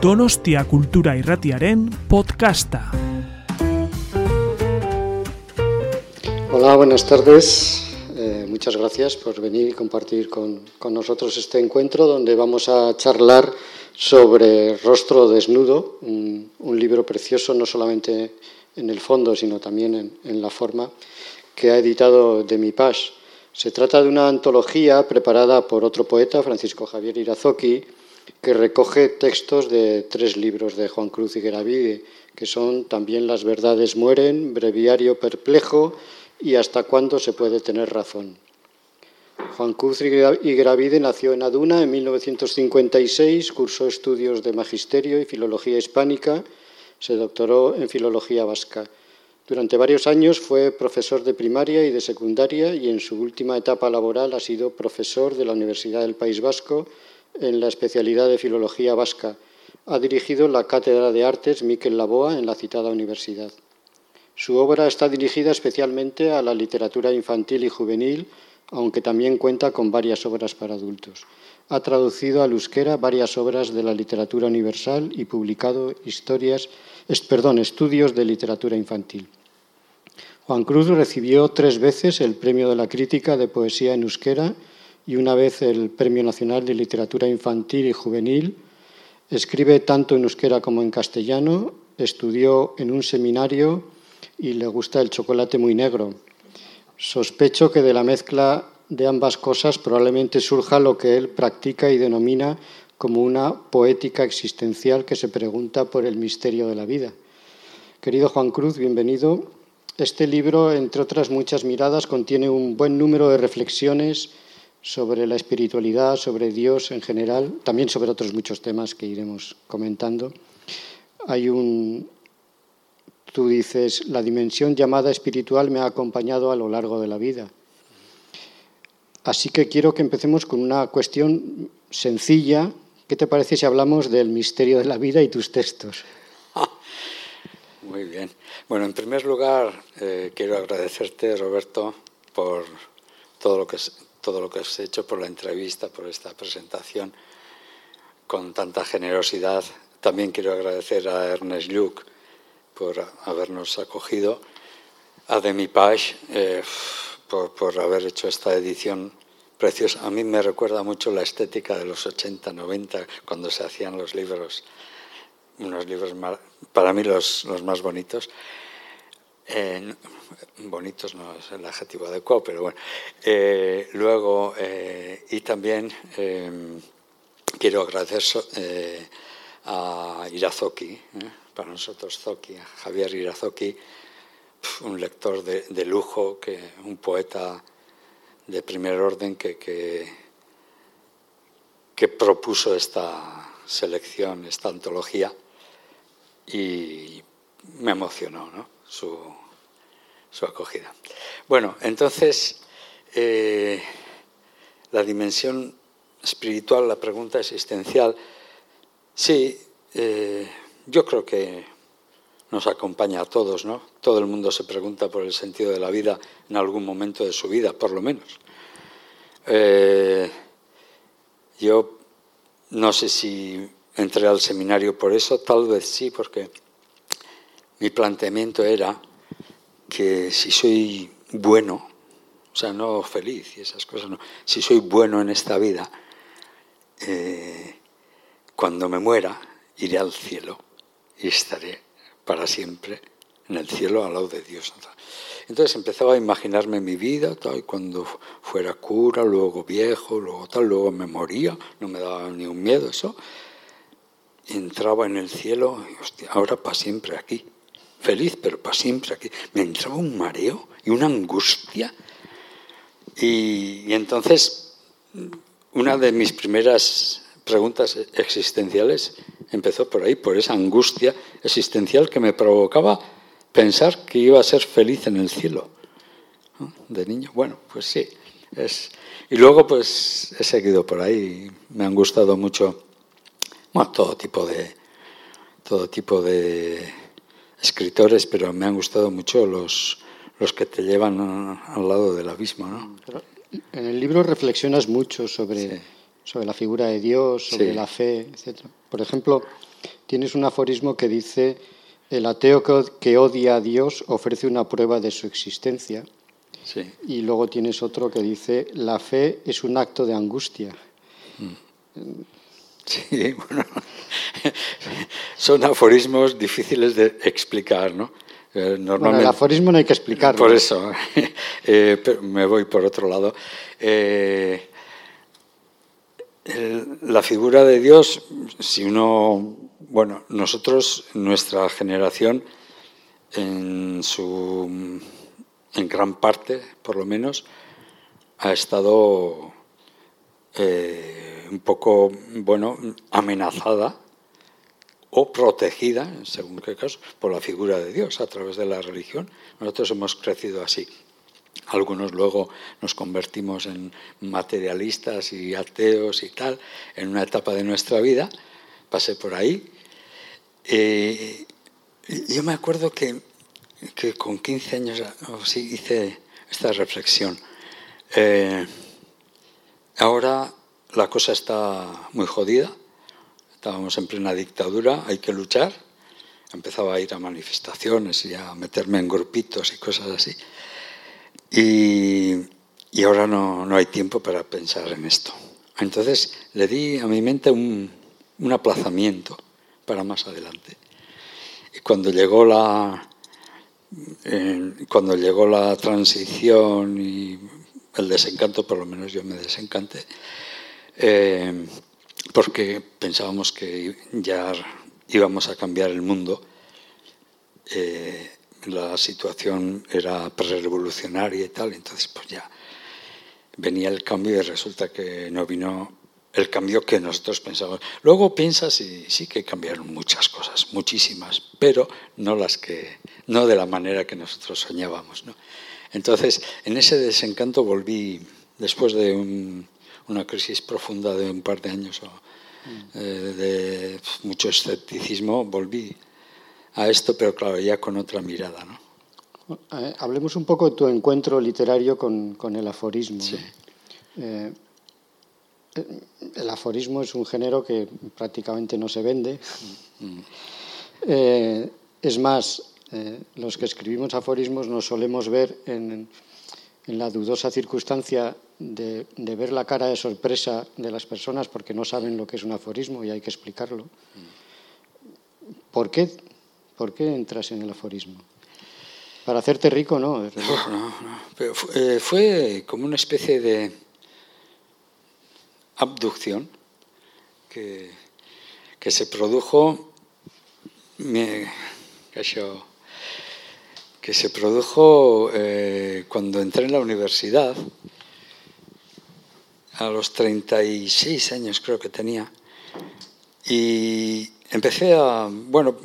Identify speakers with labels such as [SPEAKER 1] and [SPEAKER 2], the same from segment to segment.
[SPEAKER 1] Donostia Kultura Irratiaren podcasta.
[SPEAKER 2] Hola, buenas tardes. Eh, muchas gracias por venir y compartir con, con, nosotros este encuentro donde vamos a charlar sobre Rostro Desnudo, un, libro precioso no solamente en el fondo sino también en, en la forma que ha editado Demi Page. Se trata de una antología preparada por otro poeta, Francisco Javier Irazoki, que recoge textos de tres libros de Juan Cruz y Gravide, que son también Las verdades mueren, Breviario perplejo y Hasta cuándo se puede tener razón. Juan Cruz y Gravide nació en Aduna en 1956, cursó estudios de magisterio y filología hispánica, se doctoró en filología vasca. Durante varios años fue profesor de primaria y de secundaria y en su última etapa laboral ha sido profesor de la Universidad del País Vasco en la especialidad de Filología Vasca. Ha dirigido la Cátedra de Artes Miquel Laboa en la citada universidad. Su obra está dirigida especialmente a la literatura infantil y juvenil, aunque también cuenta con varias obras para adultos. Ha traducido al euskera varias obras de la literatura universal y publicado historias, perdón, estudios de literatura infantil. Juan Cruz recibió tres veces el Premio de la Crítica de Poesía en Euskera y una vez el Premio Nacional de Literatura Infantil y Juvenil. Escribe tanto en euskera como en castellano, estudió en un seminario y le gusta el chocolate muy negro. Sospecho que de la mezcla de ambas cosas probablemente surja lo que él practica y denomina como una poética existencial que se pregunta por el misterio de la vida. Querido Juan Cruz, bienvenido. Este libro, entre otras muchas miradas, contiene un buen número de reflexiones sobre la espiritualidad, sobre Dios en general, también sobre otros muchos temas que iremos comentando. Hay un, tú dices, la dimensión llamada espiritual me ha acompañado a lo largo de la vida. Así que quiero que empecemos con una cuestión sencilla. ¿Qué te parece si hablamos del misterio de la vida y tus textos?
[SPEAKER 3] Muy bien. Bueno, en primer lugar, eh, quiero agradecerte, Roberto, por todo lo que todo lo que has hecho, por la entrevista, por esta presentación con tanta generosidad. También quiero agradecer a Ernest Luc por habernos acogido, a Demi Page eh, por, por, haber hecho esta edición preciosa. A mí me recuerda mucho la estética de los 80, 90, cuando se hacían los libros, unos libros para mí los, los más bonitos. Bonitos no es el adjetivo adecuado, pero bueno. Eh, luego, eh, y también eh, quiero agradecer eh, a Irazoki, para nosotros Zoki, a Javier Irazoki, un lector de, de, lujo, que, un poeta de primer orden que, que propuso esta selección, esta antología, y me emocionó, ¿no? Su, su acogida. Bueno, entonces, eh, la dimensión espiritual, la pregunta existencial, sí, eh, yo creo que nos acompaña a todos, ¿no? Todo el mundo se pregunta por el sentido de la vida en algún momento de su vida, por lo menos. Eh, yo no sé si entré al seminario por eso, tal vez sí, porque mi planteamiento era que si soy bueno, o sea, no feliz y esas cosas, no, si soy bueno en esta vida, eh, cuando me muera iré al cielo y estaré para siempre en el cielo al lado de Dios. Entonces empezaba a imaginarme mi vida, tal, cuando fuera cura, luego viejo, luego tal, luego me moría, no me daba ni un miedo eso. Entraba en el cielo y hostia, ahora para siempre aquí feliz, pero para siempre aquí. Me entraba un mareo y una angustia. Y, entonces, una de mis primeras preguntas existenciales empezó por ahí, por esa angustia existencial que me provocaba pensar que iba a ser feliz en el cielo. De niño, bueno, pues sí. Es... Y luego, pues he seguido por ahí. Me han gustado mucho bueno, todo tipo de todo tipo de escritores, pero me han gustado mucho los, los que te llevan al lado del abismo. ¿no?
[SPEAKER 2] En el libro reflexionas mucho sobre, sí. sobre la figura de Dios, sobre la fe, etc. Por ejemplo, tienes un aforismo que dice, el ateo que odia a Dios ofrece una prueba de su existencia. Y luego tienes otro que dice, la fe es un acto de angustia.
[SPEAKER 3] Mm. Sí, bueno, son aforismos difíciles de explicar, ¿no?
[SPEAKER 2] Normalmente, el aforismo no hay que explicarlo.
[SPEAKER 3] Por eso, eh, me voy por otro lado. Eh, la figura de Dios, si uno, bueno, nosotros, nuestra generación, en su, en gran parte, por lo menos, ha estado eh, un poco, bueno, amenazada o protegida, según qué caso, por la figura de Dios a través de la religión. Nosotros hemos crecido así. Algunos luego nos convertimos en materialistas y ateos y tal, en una etapa de nuestra vida. Pasé por ahí. Eh, yo me acuerdo que, que, con 15 años sí hice esta reflexión. Eh, ahora la cosa está muy jodida Estábamos en plena dictadura, hay que luchar. Empezaba a ir a manifestaciones y a meterme en grupitos y cosas así. Y, ahora no, hay tiempo para pensar en esto. Entonces le di a mi mente un, aplazamiento para más adelante. Y cuando llegó la, cuando llegó la transición y el desencanto, por lo menos yo me desencanté, eh, porque pensábamos que ya íbamos a cambiar el mundo. Eh, la situación era pre-revolucionaria y tal, entonces pues ya venía el cambio y resulta que no vino el cambio que nosotros pensábamos. Luego piensas y sí que cambiaron muchas cosas, muchísimas, pero no las que no de la manera que nosotros soñábamos, Entonces, en ese desencanto volví después de un una crisis profunda de un par de años eh, de mucho escepticismo, volví a esto, pero claro, ya con otra mirada. ¿no?
[SPEAKER 2] Eh, hablemos un poco de tu encuentro literario con, con el aforismo. Eh, el aforismo es un género que prácticamente no se vende. Mm. es más, los que escribimos aforismos nos solemos ver en, en la dudosa circunstancia de, ver la cara de sorpresa de las personas porque no saben lo que es un aforismo y hay que explicarlo. ¿Por qué, ¿Por qué entras en el aforismo? Para hacerte rico, no.
[SPEAKER 3] No, no, Pero eh, fue, como una especie de abducción que, que se produjo, me, que se produjo eh, cuando entré en la universidad a los 36 años creo que tenía. Y empecé a, bueno,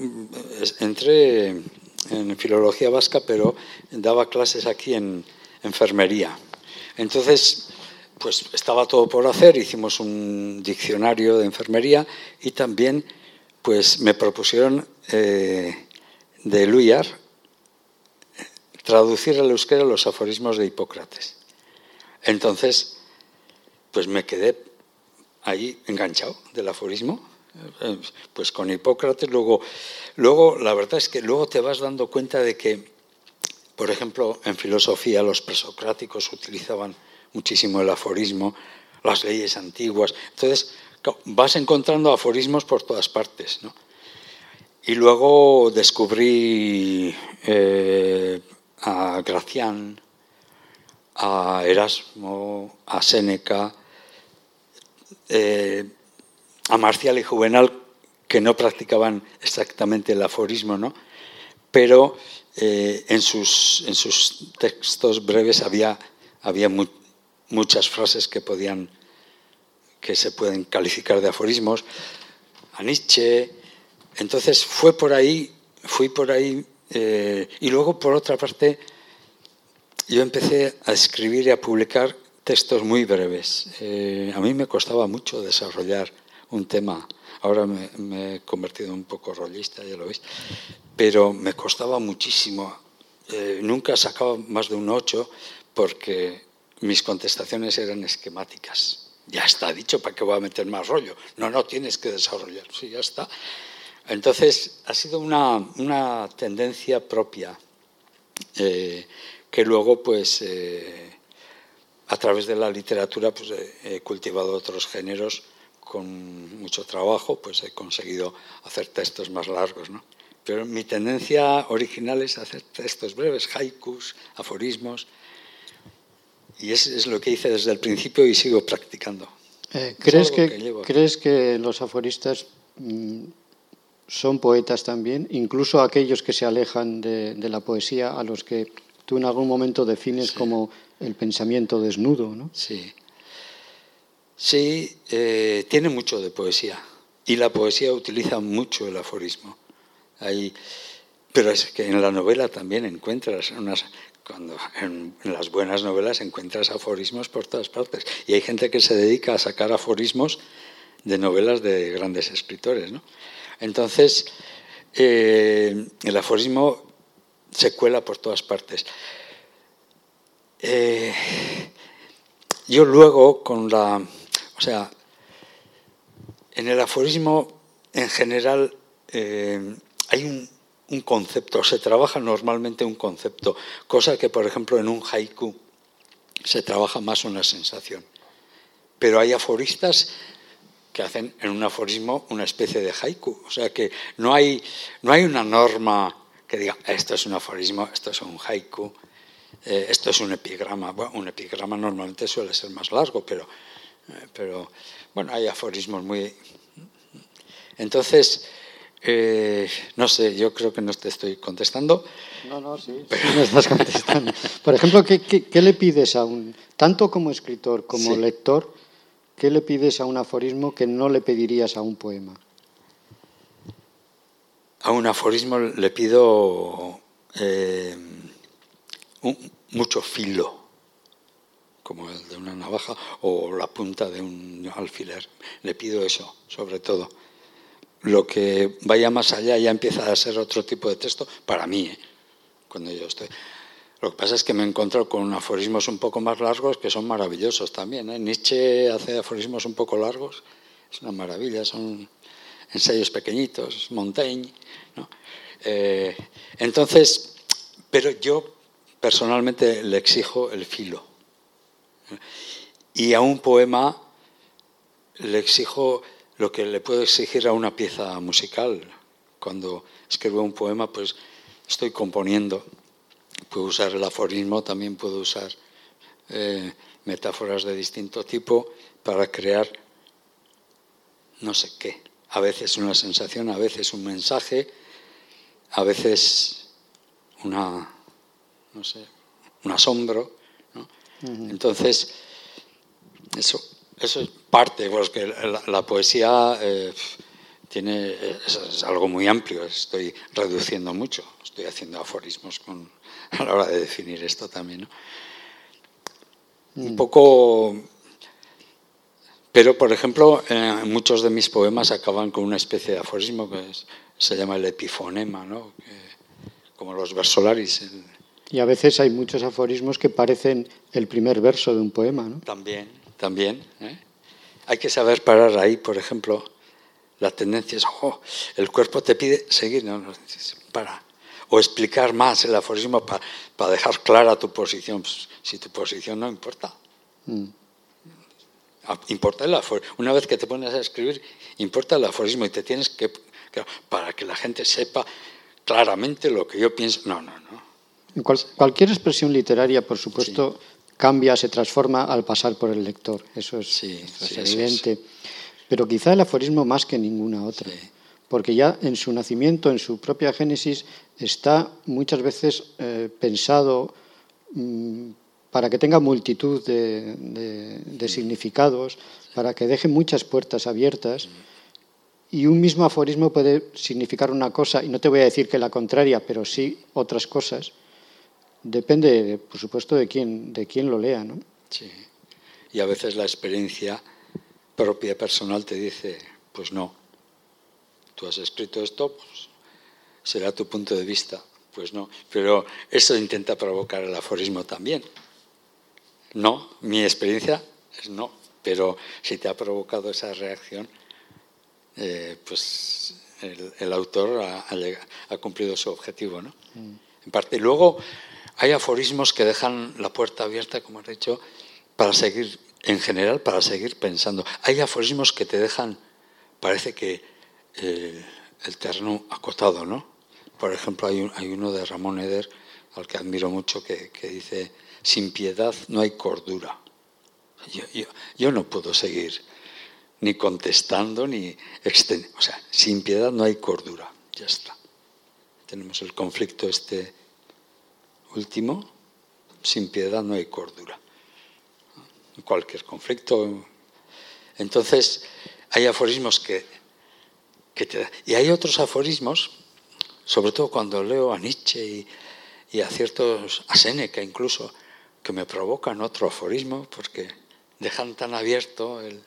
[SPEAKER 3] entré en filología vasca, pero daba clases aquí en enfermería. Entonces, pues estaba todo por hacer, hicimos un diccionario de enfermería y también pues me propusieron eh, de Luyar traducir al euskera los aforismos de Hipócrates. Entonces, pues me quedé ahí enganchado del aforismo, eh, pues con Hipócrates. Luego, luego, la verdad es que luego te vas dando cuenta de que, por ejemplo, en filosofía los presocráticos utilizaban muchísimo el aforismo, las leyes antiguas. Entonces, vas encontrando aforismos por todas partes. ¿no? Y luego descubrí eh, a Gracián, a Erasmo, a Séneca, eh, a Marcial y Juvenal, que no practicaban exactamente el aforismo, ¿no? pero eh, en, sus, en, sus, textos breves había, había muchas frases que, podían, que se pueden calificar de aforismos, a Nietzsche. Entonces fue por ahí, fui por ahí, eh, y luego por otra parte, yo empecé a escribir y a publicar textos muy breves. Eh, a mí me costaba mucho desarrollar un tema. Ahora me, he convertido un poco rollista, ya lo veis. Pero me costaba muchísimo. Eh, nunca sacaba más de un 8 porque mis contestaciones eran esquemáticas. Ya está dicho, ¿para qué voy a meter más rollo? No, no, tienes que desarrollar. Sí, ya está. Entonces, ha sido una, tendencia propia eh, que luego, pues, eh, a través de la literatura, pues, he cultivado otros géneros con mucho trabajo, pues he conseguido hacer textos más largos, ¿no? Pero mi tendencia original es hacer textos breves, haikus, aforismos, y es, es lo que hice desde el principio y sigo practicando.
[SPEAKER 2] Eh, ¿crees, que, ¿Crees que los aforistas mm, son poetas también, incluso aquellos que se alejan de, la poesía, a los que tú en algún momento defines como el pensamiento desnudo? ¿no?
[SPEAKER 3] Sí, sí eh, tiene mucho de poesía y la poesía utiliza mucho el aforismo. Hay, pero es que en la novela también encuentras unas cuando en, las buenas novelas encuentras aforismos por todas partes. Y hay gente que se dedica a sacar aforismos de novelas de grandes escritores. ¿no? Entonces, eh, el aforismo se cuela por todas partes. Eh, yo luego, con la. O sea, en el aforismo en general eh, hay un, concepto, se trabaja normalmente un concepto, cosa que, por ejemplo, en un haiku se trabaja más una sensación. Pero hay aforistas que hacen en un aforismo una especie de haiku. O sea que no hay, no hay una norma que diga, esto es un aforismo, esto es un haiku, eh, esto es un epigrama. Bueno, un epigrama normalmente suele ser más largo, pero, eh, pero bueno, hay aforismos muy... Entonces, eh, no sé, yo creo que no te estoy contestando.
[SPEAKER 2] No, no, sí, me estás contestando. Por ejemplo, ¿qué, le pides a un, tanto como escritor como lector, qué le pides a un aforismo que no le pedirías a un poema?
[SPEAKER 3] A un aforismo le pido eh, mucho filo, como el de una navaja o la punta de un alfiler. Le pido eso, sobre todo lo que vaya más allá ya empieza a ser otro tipo de texto para mí, ¿eh? cuando yo estoy. Lo que pasa es que me encuentro con aforismos un poco más largos que son maravillosos también. ¿eh? Nietzsche hace aforismos un poco largos, es una maravilla, son ensayos pequeñitos, Montaigne. Eh, entonces, pero yo personalmente le exijo el filo. Y a un poema le exijo lo que le puedo exigir a una pieza musical. Cuando escribo un poema, pues estoy componiendo. Puedo usar el aforismo, también puedo usar eh, metáforas de distinto tipo para crear no sé qué. A veces una sensación, a veces un mensaje, a veces una, no sé, un asombro. Entonces, eso eso es parte, porque la, poesía eh, tiene, es, algo muy amplio, estoy reduciendo mucho, estoy haciendo aforismos con, a la hora de definir esto también. Un mm. poco... Pero, por ejemplo, eh, muchos de mis poemas acaban con una especie de aforismo que se llama el epifonema, ¿no? como los versolaris.
[SPEAKER 2] Y a veces hay muchos aforismos que parecen el primer verso de un poema, ¿no?
[SPEAKER 3] También, también. ¿eh? Hay que saber parar ahí, por ejemplo, la tendencia es, oh, el cuerpo te pide seguir, no, no, para. O explicar más el aforismo para dejar clara tu posición. Pues, si tu posición no importa. Mm. Importa el aforismo. Una vez que te pones a escribir, importa el aforismo y te tienes que. para que la gente sepa claramente lo que yo pienso. No, no, no.
[SPEAKER 2] cualquier expresión literaria, por supuesto cambia, se transforma al pasar por el lector. Eso es, evidente. Pero quizá el aforismo más que ninguna otra. Porque ya en su nacimiento, en su propia génesis, está muchas veces eh, pensado mm, para que tenga multitud de, significados, para que deje muchas puertas abiertas. Y un mismo aforismo puede significar una cosa, y no te voy a decir que la contraria, pero sí otras cosas Depende, por supuesto, de quién, de quién lo lea, ¿no?
[SPEAKER 3] Sí. Y a veces la experiencia propia, personal, te dice, pues no, tú has escrito esto, pues será tu punto de vista. Pues no, pero eso intenta provocar el aforismo también. No, mi experiencia es no. Pero si te ha provocado esa reacción, eh, pues el, autor ha, cumplido su objetivo, ¿no? Mm. En parte. Luego hay aforismos que dejan la puerta abierta, como has dicho, para seguir, en general, para seguir pensando. Hay aforismos que te dejan, parece que eh, el terreno acotado, ¿no? Por ejemplo, hay, hay, uno de Ramón Eder, al que admiro mucho, que, dice, sin piedad no hay cordura. Yo, no puedo seguir ni contestando, ni extendiendo. O sea, sin piedad no hay cordura. Ya está. Tenemos el conflicto este último, sin piedad no hay cordura. Cualquier conflicto. Entonces, hay aforismos que, que te Y hay otros aforismos, sobre todo cuando leo a Nietzsche y, y a ciertos, a Séneca incluso, que me provocan otro aforismo porque dejan tan abierto el,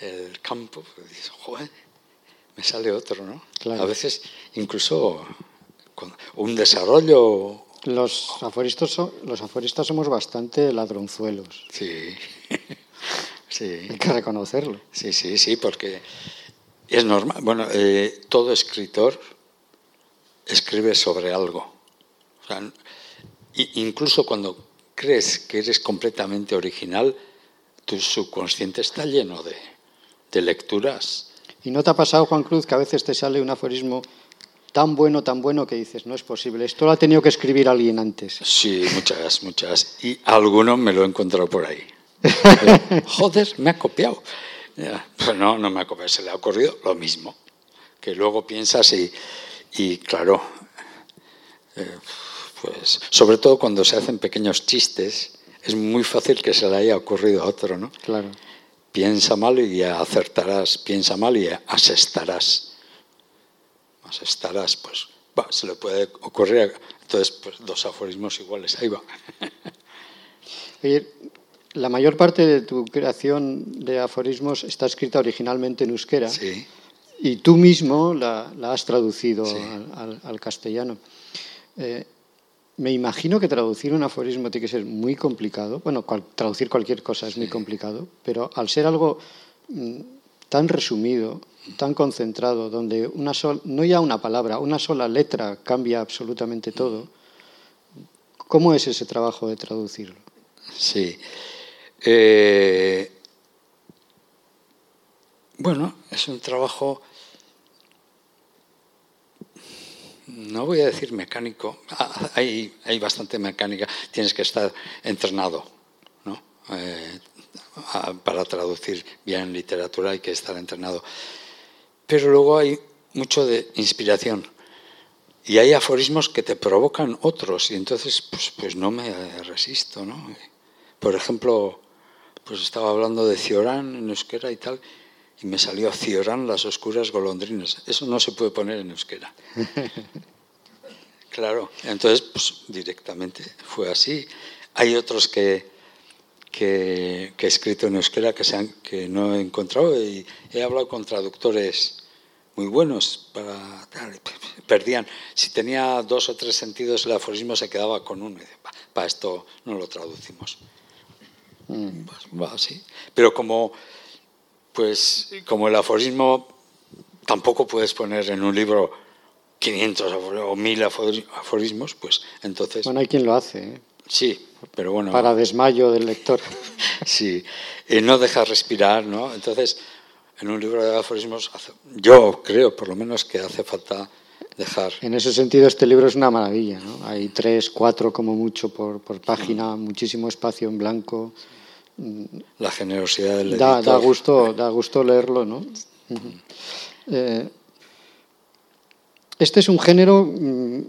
[SPEAKER 3] el campo, pues dices, joder, me sale otro, ¿no? A veces incluso con un desarrollo...
[SPEAKER 2] Los aforistas, los aforistas somos bastante ladronzuelos.
[SPEAKER 3] Sí, sí.
[SPEAKER 2] Hay que reconocerlo.
[SPEAKER 3] Sí, sí, sí, porque es normal. Bueno, eh, todo escritor escribe sobre algo. O sea, incluso cuando crees que eres completamente original, tu subconsciente está lleno de, de lecturas.
[SPEAKER 2] ¿Y no te ha pasado, Juan Cruz, que a veces te sale un aforismo tan bueno, tan bueno que dices, no es posible, esto lo ha tenido que escribir alguien antes?
[SPEAKER 3] Sí, muchas, muchas. Y alguno me lo he encontrado por ahí. Joder, me ha copiado. Pues no, no me ha copiado, se le ha ocurrido lo mismo. Que luego piensas y, y claro, eh, pues sobre todo cuando se hacen pequeños chistes, es muy fácil que se le haya ocurrido a otro, ¿no?
[SPEAKER 2] Claro
[SPEAKER 3] piensa mal y acertarás, piensa mal y asestarás. Asestarás, pues se le puede ocurrir, entonces pues dos aforismos iguales, ahí va.
[SPEAKER 2] Oye, la mayor parte de tu creación de aforismos está escrita originalmente en euskera.
[SPEAKER 3] Sí.
[SPEAKER 2] Y tú mismo la, has traducido al, castellano. Eh, me imagino que traducir un aforismo tiene que ser muy complicado. Bueno, traducir cualquier cosa es muy complicado, pero al ser algo mm, tan resumido, tan concentrado, donde una sola, no ya una palabra, una sola letra cambia absolutamente todo, ¿cómo es ese trabajo de traducirlo?
[SPEAKER 3] Sí. Eh, bueno, es un trabajo no voy a decir mecánico, ah, hay, hay bastante mecánica, tienes que estar entrenado, ¿no? Eh, para traducir bien literatura hay que estar entrenado. Pero luego hay mucho de inspiración y hay aforismos que te provocan otros y entonces pues, pues no me resisto, ¿no? Por ejemplo, pues estaba hablando de Ciorán en euskera y tal, y me salió Ciorán las oscuras golondrinas. Eso no se puede poner en euskera. Claro, entonces pues, directamente fue así. Hay otros que, que, he escrito en euskera que, se han, que no he encontrado y he hablado con traductores muy buenos para perdían si tenía dos o tres sentidos el aforismo se quedaba con uno para esto no lo traducimos mm. pues, pero como pues como el aforismo tampoco puedes poner en un libro 500 o 1000 aforismos, pues entonces...
[SPEAKER 2] Bueno, hay quien lo hace. ¿eh?
[SPEAKER 3] Sí, pero bueno...
[SPEAKER 2] Para desmayo del lector.
[SPEAKER 3] sí, y no deja respirar, ¿no? Entonces, en un libro de aforismos, yo creo por lo menos que hace falta dejar...
[SPEAKER 2] En ese sentido, este libro es una maravilla, ¿no? Hay tres, cuatro como mucho por, por página, muchísimo espacio en blanco.
[SPEAKER 3] La generosidad del
[SPEAKER 2] da, Da gusto, da gusto leerlo, ¿no? Eh, este es un género mm,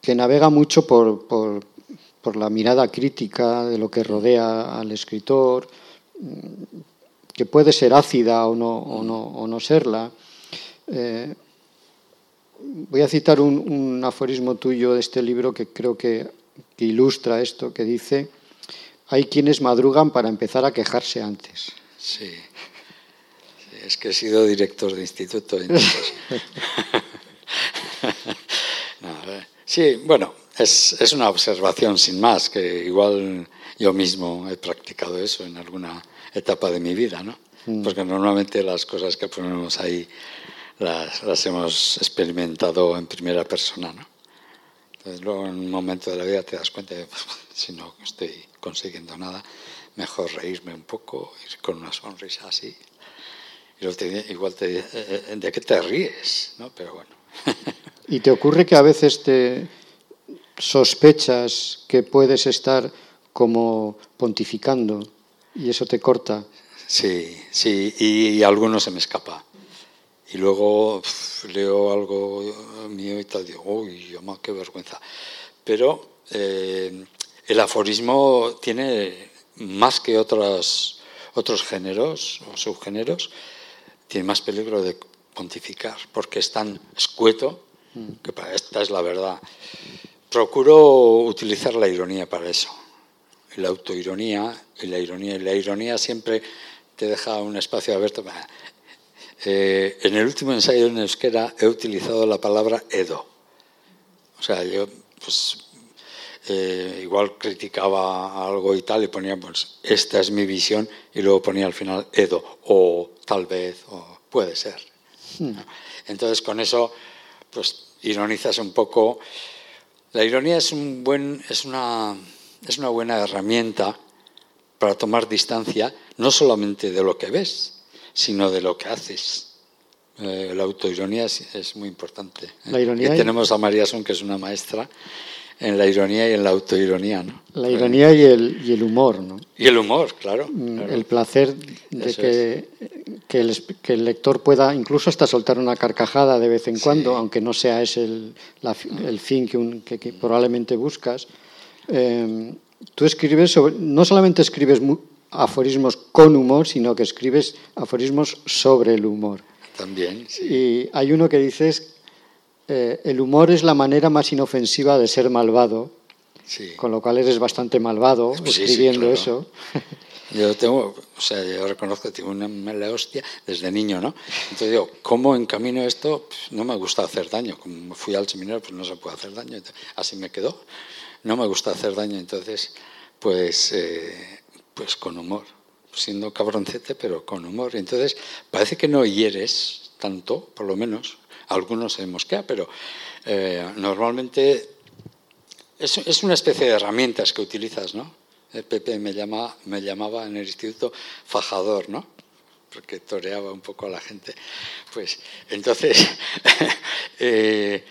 [SPEAKER 2] que navega mucho por, la mirada crítica de lo que rodea al escritor, mm, que puede ser ácida o no, no, serla. Eh, voy a citar un, aforismo tuyo de este libro que creo que, ilustra esto, que dice, hay quienes madrugan para empezar a quejarse antes.
[SPEAKER 3] Sí, es que he sido director de instituto. Entonces... Sí, bueno, es, es, una observación sin más, que igual yo mismo he practicado eso en alguna etapa de mi vida, ¿no? Mm. Porque normalmente las cosas que ponemos ahí las, las, hemos experimentado en primera persona, ¿no? Entonces luego en un momento de la vida te das cuenta de si no estoy consiguiendo nada, mejor reírme un poco, ir con una sonrisa así. Y te, igual te eh, eh, ¿de qué te ríes? ¿no? Pero bueno.
[SPEAKER 2] ¿Y te ocurre que a veces te sospechas que puedes estar como pontificando y eso te corta?
[SPEAKER 3] Sí, sí, y, algunos se me escapa. Y luego leo algo mío y tal, digo, uy, qué vergüenza. Pero eh, el aforismo tiene más que otros géneros o subgéneros, tiene más peligro de pontificar, porque es tan escueto que para esta es la verdad. Procuro utilizar la ironía para eso, la autoironía y la ironía. Y la ironía siempre te deja un espacio abierto. Eh, en el último ensayo en euskera he utilizado la palabra edo. O sea, yo pues eh, igual criticaba algo y tal y ponía, pues, esta es mi visión y luego ponía al final Edo, o tal vez, o puede ser. Hmm. Entonces con eso, pues ironizas un poco. La ironía es, un buen, es, una, es una buena herramienta para tomar distancia, no solamente de lo que ves, sino de lo que haces. Eh, la autoironía es, muy importante. La ironía y tenemos a María Son, que es una maestra, en la ironía y en la autoironía. ¿no?
[SPEAKER 2] La ironía y el, y el humor. ¿no?
[SPEAKER 3] Y el humor, claro.
[SPEAKER 2] Mm, el placer de que, que, el, que, el, lector pueda incluso hasta soltar una carcajada de vez en cuando, aunque no sea ese el, el fin que, que, probablemente buscas. Eh, tú escribes, sobre, no solamente escribes aforismos con humor, sino que escribes aforismos sobre el humor.
[SPEAKER 3] También, sí.
[SPEAKER 2] Y hay uno que dices eh, el humor es la manera más inofensiva de ser malvado, con lo cual eres bastante malvado escribiendo eso.
[SPEAKER 3] Yo tengo, o sea, yo reconozco que tengo una mala hostia desde niño, ¿no? Entonces digo, ¿cómo encamino esto? Pues no me gusta hacer daño. Como fui al seminario, pues no se puede hacer daño. Así me quedó. No me gusta hacer daño, entonces, pues, eh, pues con humor. Siendo cabroncete, pero con humor. Entonces, parece que no hieres tanto, por lo menos, algunos se mosquea, pero eh, normalmente es, una especie de herramientas que utilizas, ¿no? El Pepe me, llama, me llamaba en el instituto fajador, ¿no? Porque toreaba un poco a la gente. Pues entonces, eh,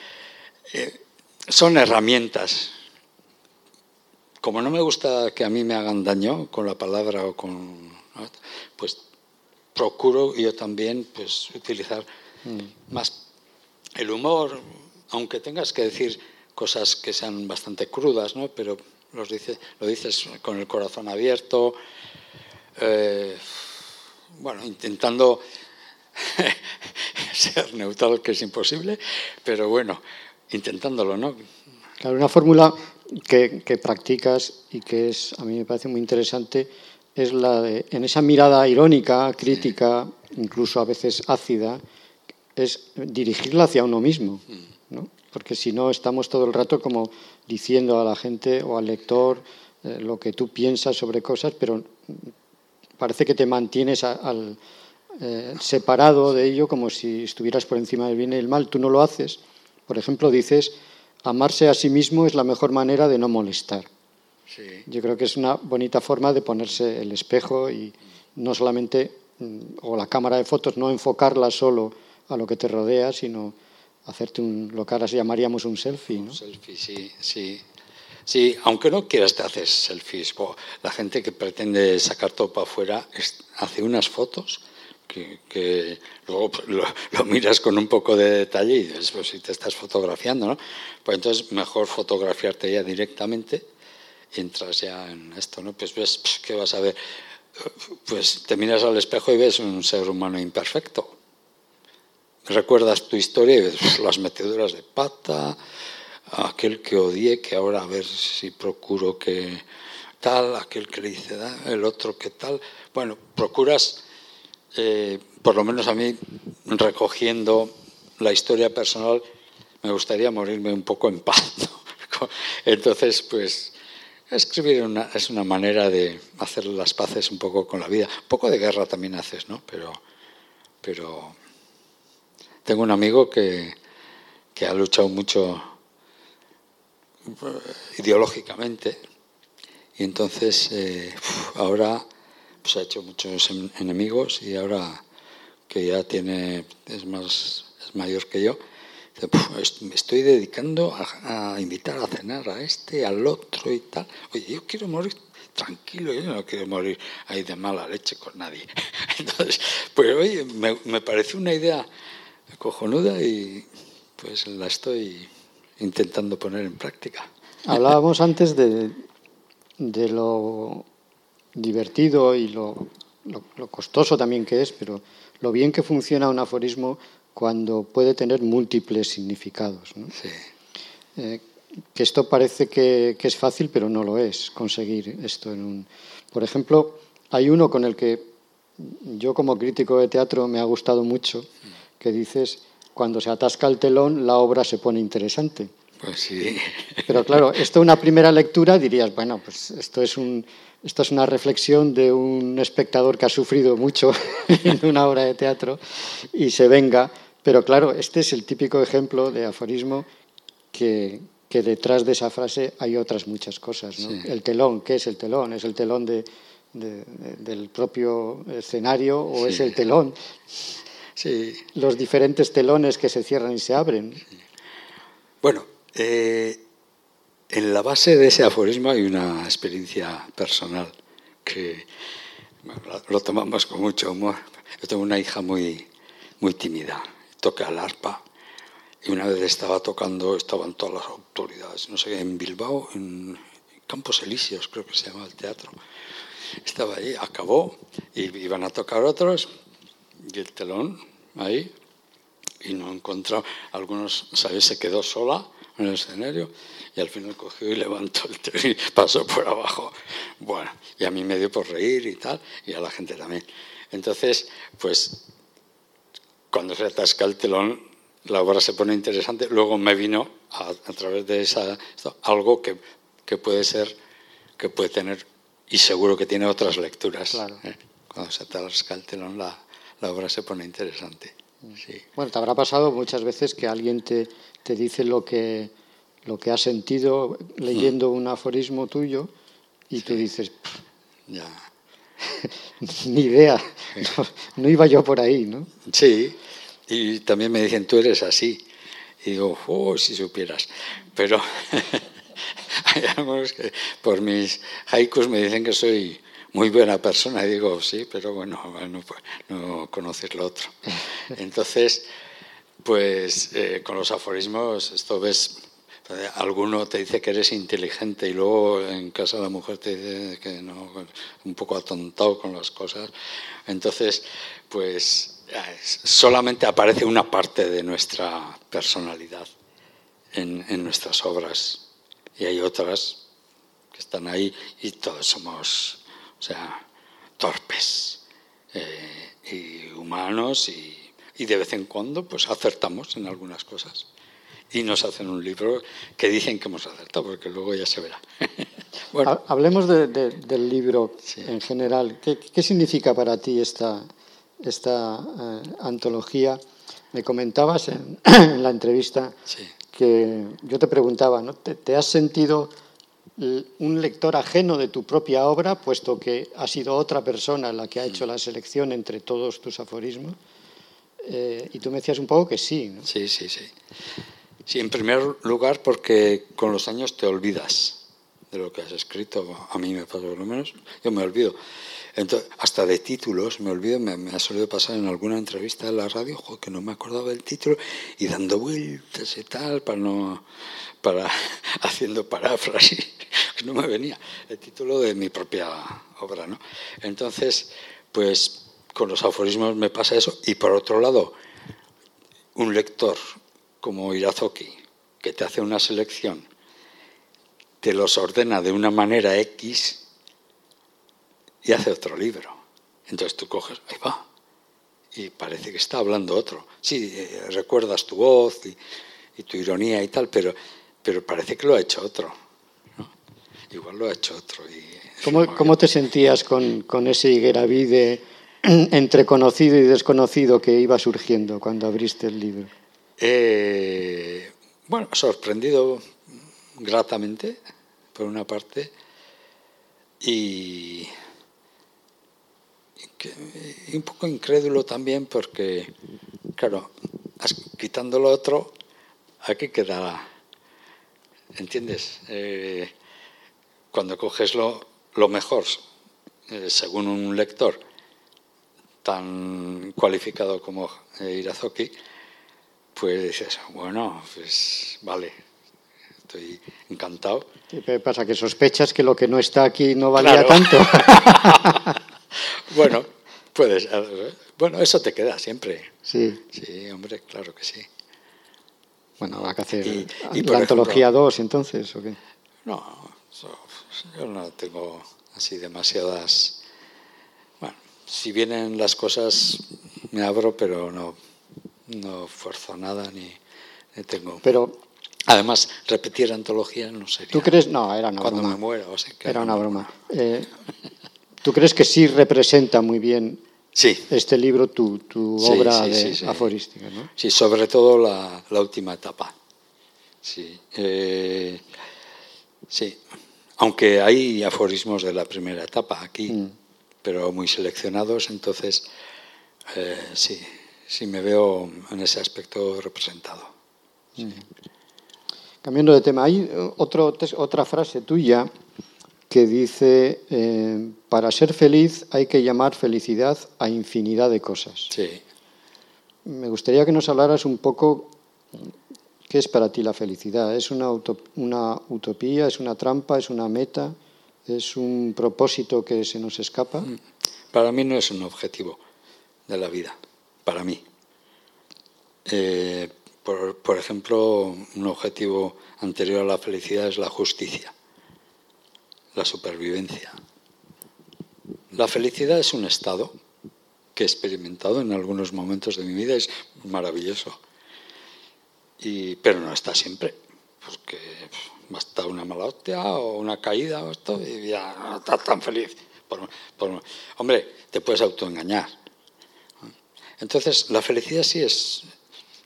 [SPEAKER 3] eh, son herramientas. Como no me gusta que a mí me hagan daño con la palabra o con. Pues procuro yo también pues, utilizar mm. más el humor, aunque tengas que decir cosas que sean bastante crudas, ¿no? pero los dice, lo dices con el corazón abierto, eh, bueno, intentando ser neutral, que es imposible, pero bueno, intentándolo, ¿no?
[SPEAKER 2] Claro, una fórmula que, que, practicas y que es, a mí me parece muy interesante es la de, en esa mirada irónica, crítica, incluso a veces ácida, es dirigirla hacia uno mismo, ¿no? porque si no estamos todo el rato como diciendo a la gente o al lector eh, lo que tú piensas sobre cosas, pero parece que te mantienes al, eh, separado de ello como si estuvieras por encima del bien y el mal. Tú no lo haces. Por ejemplo, dices, amarse a sí mismo es la mejor manera de no molestar. Yo creo que es una bonita forma de ponerse el espejo y no solamente, mm, o la cámara de fotos, no enfocarla solo a lo que te rodea, sino hacerte un, lo que ahora llamaríamos un selfie. ¿no?
[SPEAKER 3] Un selfie, sí, sí. Sí, aunque no quieras te haces selfies. La gente que pretende sacar todo para afuera hace unas fotos que, luego pues, lo, miras con un poco de detalle y dices, pues si te estás fotografiando, ¿no? Pues entonces mejor fotografiarte ya directamente y entras ya en esto, ¿no? Pues ves, pues, ¿qué vas a ver? Pues te miras al espejo y ves un ser humano imperfecto recuerdas tu historia y las meteduras de pata, aquel que odié, que ahora a ver si procuro que tal, aquel que le dice el otro que tal. Bueno, procuras, eh, por lo menos a mí, recogiendo la historia personal, me gustaría morirme un poco en paz. Entonces, pues escribir es una manera de hacer las paces un poco con la vida. Poco de guerra también haces, ¿no? Pero, pero tengo un amigo que, que ha luchado mucho eh, ideológicamente y entonces eh, ahora pues ha hecho muchos enemigos y ahora que ya tiene es más es mayor que yo me estoy dedicando a, invitar a cenar a este al otro y tal. Oye yo quiero morir tranquilo yo no quiero morir ahí de mala leche con nadie entonces pues oye me, me pareció una idea cojonuda y pues la estoy intentando poner en práctica
[SPEAKER 2] hablábamos antes de, de lo divertido y lo, lo, costoso también que es, pero lo bien que funciona un aforismo cuando puede tener múltiples significados. Eh, que esto parece que, que, es fácil, pero no lo es conseguir esto en un. Por ejemplo, hay uno con el que yo como crítico de teatro me ha gustado mucho, que dices, cuando se atasca el telón, la obra se pone interesante.
[SPEAKER 3] Pues sí.
[SPEAKER 2] Pero claro, esto una primera lectura dirías, bueno, pues esto es, un, esto es una reflexión de un espectador que ha sufrido mucho en una obra de teatro y se venga. Pero claro, este es el típico ejemplo de aforismo que, que detrás de esa frase hay otras muchas cosas. ¿no? El telón, ¿qué es el telón? ¿Es el telón de, del propio escenario o es el telón? Los diferentes telones que se cierran y se abren.
[SPEAKER 3] Bueno, eh, en la base de ese aforismo hay una experiencia personal que lo tomamos con mucho humor. Yo tengo una hija muy, muy tímida, toca el arpa. Y una vez estaba tocando, estaban todas las autoridades, no sé, en Bilbao, en Campos Elíseos, creo que se llama el teatro. Estaba ahí, acabó, y iban a tocar otros, y el telón ahí, y no encontraba. Algunos, ¿sabes? Se quedó sola en el escenario y al final cogió y levantó el telón y pasó por abajo. Bueno, y a mí me dio por reír y tal, y a la gente también. Entonces, pues, cuando se atasca el telón, la obra se pone interesante. Luego me vino a, través de esa algo que, que, puede ser, que puede tener, y seguro que tiene otras lecturas. ¿eh? Cuando se atasca el telón, la, la obra se pone interesante. Sí.
[SPEAKER 2] Bueno, te habrá pasado muchas veces que alguien te, te dice lo que, lo que ha sentido leyendo un aforismo tuyo y tú dices,
[SPEAKER 3] ya.
[SPEAKER 2] ni idea, no, iba yo por ahí, ¿no?
[SPEAKER 3] Sí, y también me dicen, tú eres así. Y digo, oh, si supieras. Pero hay algunos que por mis haikus me dicen que soy muy buena persona. Y digo, sí, pero bueno, no, no conoces lo otro. Entonces, pues eh, con los aforismos, esto ves, alguno te dice que eres inteligente y luego en casa la mujer te dice que no, un poco atontado con las cosas. Entonces, pues solamente aparece una parte de nuestra personalidad en, en nuestras obras y hay otras que están ahí y todos somos o sea, torpes eh, y humanos y, y, de vez en cuando pues acertamos en algunas cosas. Y nos hacen un libro que dicen que hemos acertado, porque luego ya se verá.
[SPEAKER 2] bueno. Hablemos del libro en general. ¿Qué, significa para ti esta, esta eh, antología? Me comentabas en, la entrevista que yo te preguntaba, ¿no? ¿Te, has sentido un lector ajeno de tu propia obra, puesto que ha sido otra persona la que ha hecho la selección entre todos tus aforismos. Eh, y tú me decías un poco que sí. ¿no?
[SPEAKER 3] Sí, sí, sí. Sí, en primer lugar porque con los años te olvidas de lo que has escrito. A mí me pasa por lo menos. Yo me olvido. Hasta de títulos, me olvido, me, ha solido pasar en alguna entrevista de la radio, que no me acordaba del título, y dando vueltas y tal, para no, para, haciendo paráfrasis, que no me venía el título de mi propia obra, ¿no? Entonces, pues con los aforismos me pasa eso, y por otro lado, un lector como Irazoki, que te hace una selección, te los ordena de una manera X, y hace otro libro. Entonces tú coges, ahí va, y parece que está hablando otro. Sí, eh, recuerdas tu voz y, tu ironía y tal, pero, pero parece que lo ha hecho otro. Igual lo ha hecho otro. Y
[SPEAKER 2] ¿Cómo, ¿Cómo, te sentías con, con ese Higueravide entre conocido y desconocido que iba surgiendo cuando abriste el libro?
[SPEAKER 3] Eh, bueno, sorprendido gratamente, por una parte, y, y, un poco incrédulo también porque, claro, quitando lo otro, aquí queda, ¿entiendes? Eh, cuando coges lo, lo mejor, eh, según un lector tan cualificado como eh, Irazoki, pues dices, bueno, pues vale, estoy encantado.
[SPEAKER 2] ¿Qué pasa? ¿Que sospechas que lo que no está aquí no valía tanto?
[SPEAKER 3] bueno, puedes. Bueno, eso te queda siempre.
[SPEAKER 2] Sí.
[SPEAKER 3] Sí, hombre, claro que sí.
[SPEAKER 2] Bueno, va a hacer y, la antología 2 entonces, ¿o qué?
[SPEAKER 3] No, yo no tengo así demasiadas... Bueno, si vienen las cosas me abro, pero no, no fuerzo nada ni, tengo...
[SPEAKER 2] Pero...
[SPEAKER 3] Además, repetir antología no sería...
[SPEAKER 2] ¿Tú crees? No, era una
[SPEAKER 3] cuando
[SPEAKER 2] broma.
[SPEAKER 3] me muera, o sea, que
[SPEAKER 2] Era una broma. Eh, ¿Tú crees que sí representa muy bien
[SPEAKER 3] sí.
[SPEAKER 2] este libro tu, tu
[SPEAKER 3] Sí,
[SPEAKER 2] obra
[SPEAKER 3] sí,
[SPEAKER 2] de aforística? ¿no?
[SPEAKER 3] Sí, sobre todo la, la última etapa. Sí. eh, sí. Aunque hay aforismos de la primera etapa aquí,
[SPEAKER 2] Mm.
[SPEAKER 3] pero muy seleccionados, entonces eh, sí, sí me veo en ese aspecto representado.
[SPEAKER 2] Cambiando de tema, hay otro, otra frase tuya que dice, eh, para ser feliz hay que llamar felicidad a infinidad de cosas.
[SPEAKER 3] Sí.
[SPEAKER 2] Me gustaría que nos hablaras un poco qué es para ti la felicidad. ¿Es una, uto- una utopía? ¿Es una trampa? ¿Es una meta? ¿Es un propósito que se nos escapa?
[SPEAKER 3] Para mí no es un objetivo de la vida, para mí. Eh, por, por ejemplo, un objetivo anterior a la felicidad es la justicia, la supervivencia. La felicidad es un estado que he experimentado en algunos momentos de mi vida, es maravilloso, y, pero no está siempre, porque basta una mala hostia o una caída o esto y ya no estás tan feliz. Por- hombre, te puedes autoengañar. Entonces, la felicidad sí es,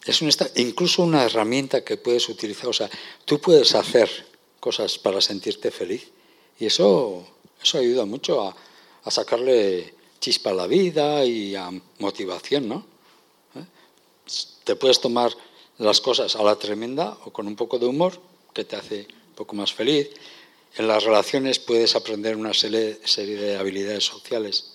[SPEAKER 3] es un esta- incluso una herramienta que puedes utilizar. O sea, tú puedes hacer cosas para sentirte feliz y eso, eso ayuda mucho a, a sacarle chispa a la vida y a motivación, ¿no? ¿Eh? Te puedes tomar las cosas a la tremenda o con un poco de humor que te hace un poco más feliz. En las relaciones puedes aprender una serie, de habilidades sociales.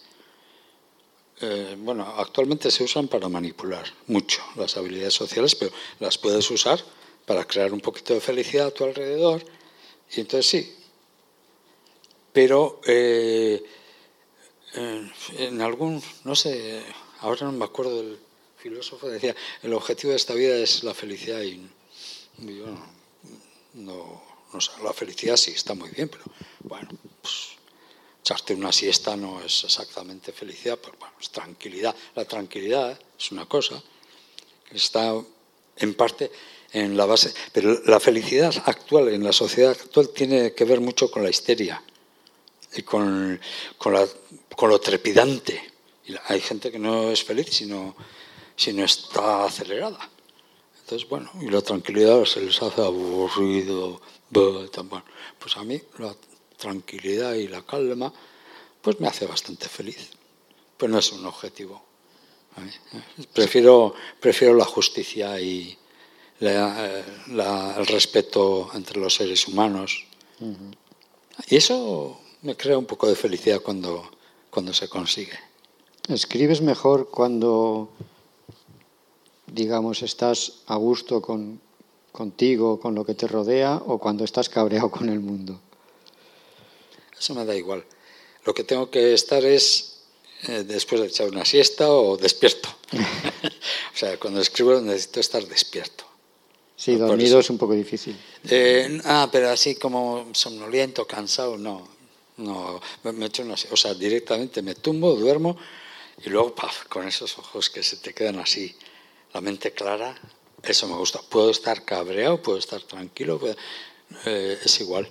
[SPEAKER 3] Eh, bueno, actualmente se usan para manipular mucho las habilidades sociales, pero las puedes usar para crear un poquito de felicidad a tu alrededor. Y entonces sí. Pero eh, en, en algún, no sé, ahora no me acuerdo del filósofo, decía, el objetivo de esta vida es la felicidad y yo no, no, sé, la felicidad sí está muy bien, pero bueno, pues echarte una siesta no es exactamente felicidad, pero bueno, es tranquilidad. La tranquilidad es una cosa que está en parte en la base, pero la felicidad actual, en la sociedad actual, tiene que ver mucho con la histeria y con, con, la- con lo trepidante. Hay gente que no es feliz si no, si no está acelerada. Entonces, bueno, y la tranquilidad se les hace aburrido. Pues a mí la tranquilidad y la calma, pues me hace bastante feliz. Pues no es un objetivo. ¿vale? Prefiero, prefiero la justicia y la- eh, la- el respeto entre los seres humanos. Y eso me crea un poco de felicidad cuando, cuando se consigue.
[SPEAKER 2] ¿Escribes mejor cuando, digamos, estás a gusto con, contigo, con lo que te rodea, o cuando estás cabreado con el mundo?
[SPEAKER 3] Eso me da igual. Lo que tengo que estar es eh, después de echar una siesta o despierto. o sea, cuando escribo necesito estar despierto.
[SPEAKER 2] Sí, dormido es un poco difícil.
[SPEAKER 3] Eh, ah, pero así como somnoliento, cansado, no. No, me, echo una, o sea, directamente me tumbo, duermo y luego, paf, con esos ojos que se te quedan así, la mente clara, Eso me gusta. Puedo estar cabreado, puedo estar tranquilo, eh, es igual.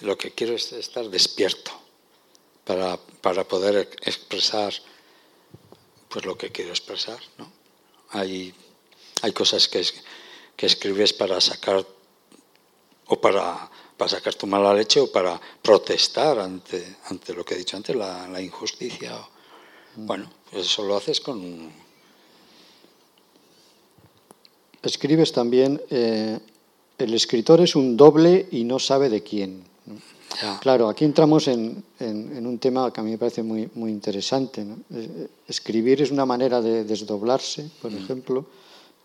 [SPEAKER 3] Lo que quiero es estar despierto para, para poder expresar pues lo que quiero expresar. ¿no? Hay, hay cosas que, que escribes para sacar o para, para, sacar tu mala leche o para protestar ante, ante lo que he dicho antes, la, la injusticia. Mm. Bueno, pues eso lo haces con...
[SPEAKER 2] Escribes también, eh, el escritor es un doble y no sabe de quién. Claro, aquí entramos en, un tema que a mí me parece muy, muy interesante. Eh, escribir es una manera de desdoblarse, por mm. ejemplo.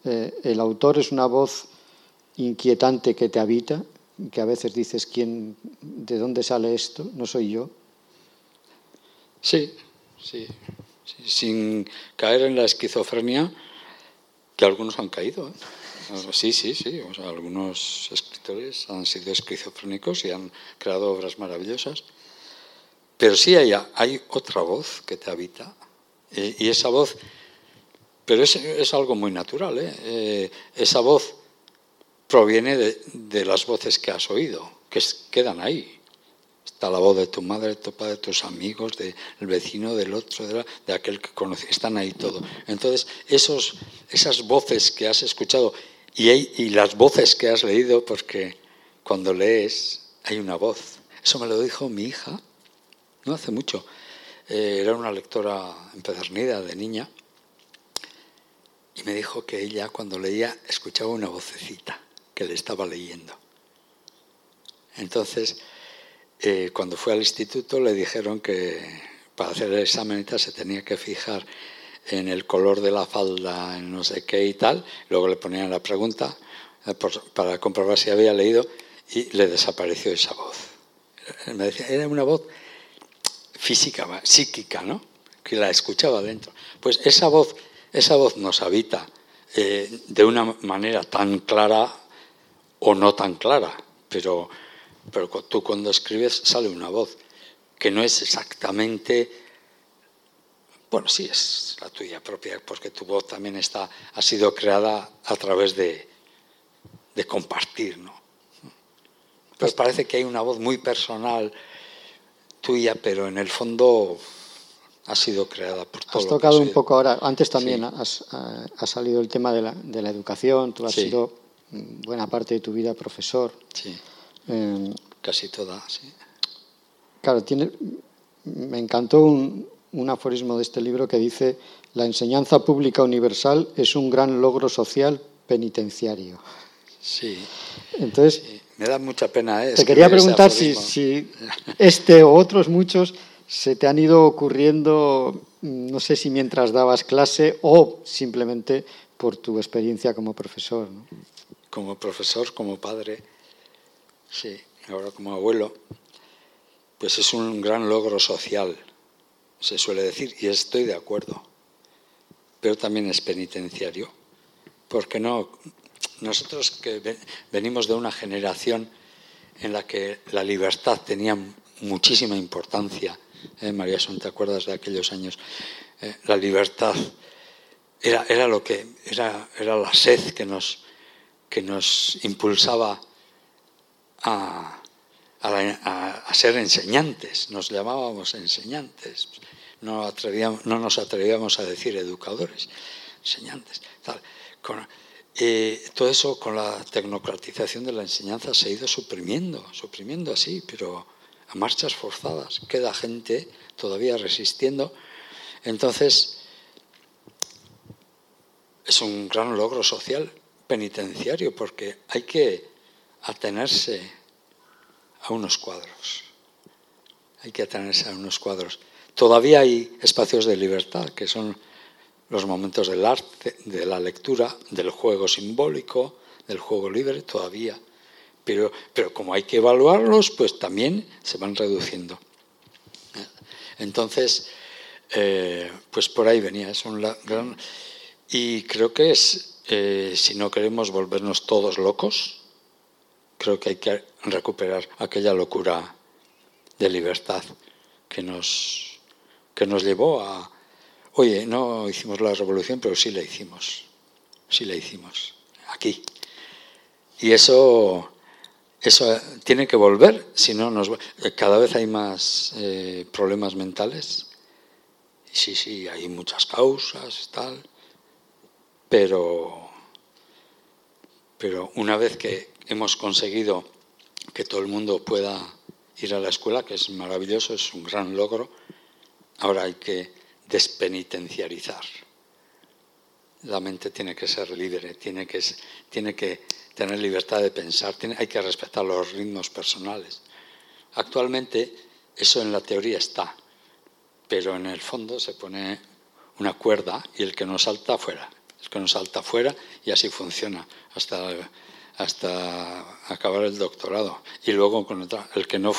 [SPEAKER 2] Eh, el autor es una voz inquietante que te habita, que a veces dices, ¿quién, ¿de dónde sale esto? No soy yo.
[SPEAKER 3] Sí, sí, sin caer en la esquizofrenia que algunos han caído. ¿eh? Sí, sí, sí. algunos escritores han sido esquizofrénicos y han creado obras maravillosas. Pero sí hay, hay otra voz que te habita. Y, esa voz, pero es, es algo muy natural. ¿eh? Eh, esa voz proviene de, de, las voces que has oído, que quedan ahí. Está la voz de tu madre, de tu padre, de tus amigos, del vecino, del otro, de, aquel que conoces. Están ahí todo. Entonces, esos, esas voces que has escuchado y, las voces que has leído, porque cuando lees hay una voz. Eso me lo dijo mi hija, no hace mucho. Eh, era una lectora empedernida de niña y me dijo que ella cuando leía escuchaba una vocecita que le estaba leyendo. Entonces, eh, cuando fue al instituto le dijeron que para hacer el examen se tenía que fijar en el color de la falda, en no sé qué y tal. Luego le ponían la pregunta eh, para comprobar si había leído y le desapareció esa voz. Me decía, era una voz física, psíquica, ¿no? Que la escuchaba dentro. Pues esa voz, esa voz nos habita eh, de una manera tan clara o no tan clara, pero, pero tú cuando escribes sale una voz que no es exactamente bueno, sí, es la tuya propia, porque tu voz también está, ha sido creada a través de, compartir, ¿no? Pues parece que hay una voz muy personal tuya, pero en el fondo ha sido creada por todos.
[SPEAKER 2] Has tocado un poco ahora, antes también has, ha salido el tema de la, de la educación, tú has sido buena parte de tu vida profesor.
[SPEAKER 3] Sí, eh, casi toda, sí.
[SPEAKER 2] Claro, tiene, me encantó un, un aforismo de este libro que dice, la enseñanza pública universal es un gran logro social penitenciario.
[SPEAKER 3] Sí.
[SPEAKER 2] Entonces,
[SPEAKER 3] me da mucha pena. ¿eh?
[SPEAKER 2] Te quería preguntar si, este o otros muchos se te han ido ocurriendo, no sé si mientras dabas clase o simplemente por tu experiencia como profesor.
[SPEAKER 3] Como profesor, como padre, sí, ahora como abuelo, pues es un gran logro social se suele decir, y estoy de acuerdo, pero también es penitenciario, porque no, nosotros que venimos de una generación en la que la libertad tenía muchísima importancia, ¿eh? María Son, ¿te acuerdas de aquellos años? Eh, la libertad era, era, lo que era, era la sed que nos, que nos impulsaba a, a, ser enseñantes, nos llamábamos enseñantes, no, no nos atrevíamos a decir educadores, enseñantes. Eh, todo eso con la tecnocratización de la enseñanza se ha ido suprimiendo, suprimiendo así, pero a marchas forzadas. Queda gente todavía resistiendo. Entonces, es un gran logro social penitenciario porque hay que atenerse a unos cuadros. Hay que atenerse a unos cuadros. Todavía hay espacios de libertad, que son los momentos del arte, de la lectura, del juego simbólico, del juego libre, todavía. Pero, pero como hay que evaluarlos, pues también se van reduciendo. Entonces, eh, pues por ahí venía. Es un gran... Y creo que es, eh, si no queremos volvernos todos locos, creo que hay que recuperar aquella locura de libertad que nos, que nos llevó a, oye, no hicimos la revolución, pero sí la hicimos, sí la hicimos. aquí. Y eso, eso tiene que volver, si no, nos, cada vez hay más eh, problemas mentales. Sí, sí, hay muchas causas, tal, pero, pero una vez que hemos conseguido que todo el mundo pueda ir a la escuela, que es maravilloso, es un gran logro, ahora hay que despenitenciarizar. La mente tiene que ser libre, tiene que, tiene que tener libertad de pensar, hay que respetar los ritmos personales. Actualmente eso en la teoría está, pero en el fondo se pone una cuerda y el que no salta fuera, el que no salta fuera y así funciona hasta hasta acabar el doctorado. Y luego con el que no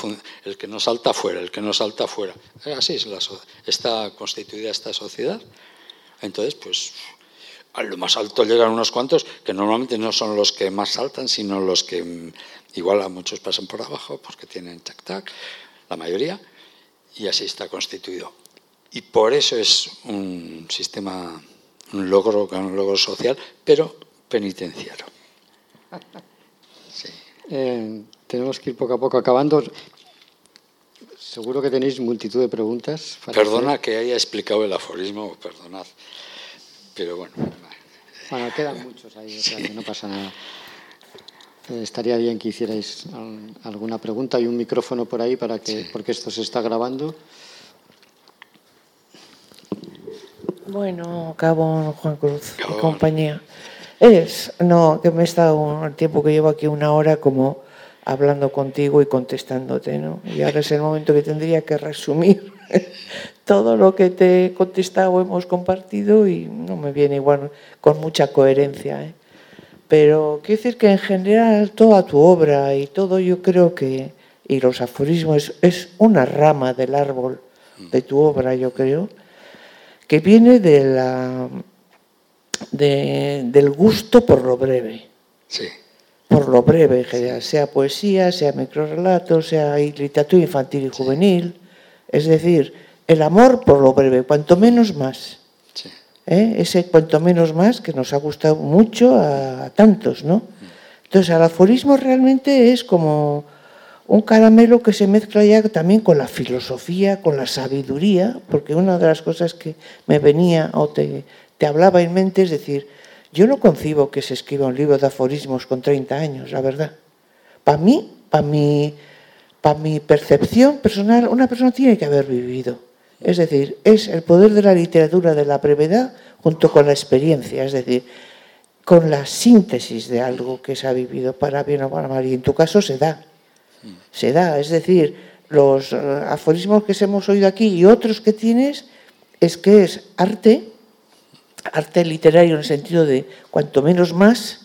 [SPEAKER 3] el que no salta fuera el que no salta fuera. Así es la está constituida esta sociedad. Entonces pues a lo más alto llegan unos cuantos que normalmente no son los que más saltan sino los que mm, igual a muchos pasan por abajo porque tienen tac tac la mayoría y así está constituido. Y por eso es un sistema un logro un logro social pero penitenciario
[SPEAKER 2] eh, tenemos que ir poco a poco acabando. Seguro que tenéis multitud de preguntas.
[SPEAKER 3] Perdona que haya explicado el aforismo, perdonad. Pero bueno.
[SPEAKER 2] Bueno, quedan muchos ahí, no pasa nada. Eh, estaría bien que hicierais alguna pregunta. Hay un micrófono por ahí para que, porque esto se está grabando.
[SPEAKER 4] Bueno, Cabo Juan Cruz y compañía. Es, no, que me he estado el tiempo que llevo aquí una hora como hablando contigo y contestándote, ¿no? Y ahora es el momento que tendría que resumir todo lo que te he contestado, hemos compartido y no me viene igual con mucha coherencia, ¿eh? Pero quiero decir que en general toda tu obra y todo yo creo que, y los aforismos, es una rama del árbol de tu obra, yo creo, que viene de la de, del gusto por lo breve.
[SPEAKER 3] Sí.
[SPEAKER 4] Por lo breve en general, sea poesía, sea microrelato, sea literatura infantil y juvenil. Es decir, el amor por lo breve, cuanto menos más.
[SPEAKER 3] Sí.
[SPEAKER 4] ¿Eh? Ese cuanto menos más que nos ha gustado mucho a, tantos, ¿no? Entonces, el aforismo realmente es como un caramelo que se mezcla ya también con la filosofía, con la sabiduría, porque una de las cosas que me venía o te, te hablaba en mente, es decir, yo no concibo que se escriba un libro de aforismos con 30 años, la verdad. Para mí, para mi, para mi percepción personal, una persona tiene que haber vivido. Es decir, es el poder de la literatura de la brevedad junto con la experiencia, es decir, con la síntesis de algo que se ha vivido para bien o para mal. Y en tu caso se da. Se da. Es decir, los eh, aforismos que hemos oído aquí y otros que tienes es que es arte arte literario en el sentido de cuanto menos más,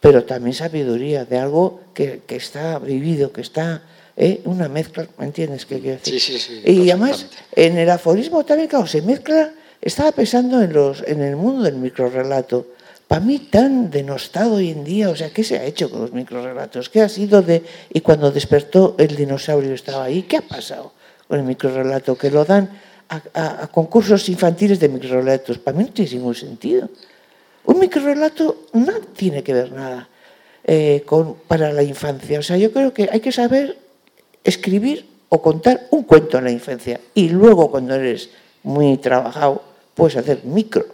[SPEAKER 4] pero también sabiduría, de algo que, está vivido, que está ¿eh? una mezcla, ¿me entiendes qué quiero decir?
[SPEAKER 3] Sí, sí, sí,
[SPEAKER 4] y además, en el aforismo también, claro, se mezcla, estaba pensando en, los, en el mundo del microrelato, para mí tan denostado hoy en día, o sea, ¿qué se ha hecho con los microrelatos? ¿Qué ha sido de... Y cuando despertó el dinosaurio estaba ahí, ¿qué ha pasado con el microrelato? Que lo dan a, concursos infantiles de microrelatos. Para mí no tiene ningún sentido. Un microrelato no tiene que ver nada eh, con, para la infancia. O sea, yo creo que hay que saber escribir o contar un cuento en la infancia. Y luego, cuando eres muy trabajado, puedes hacer micro.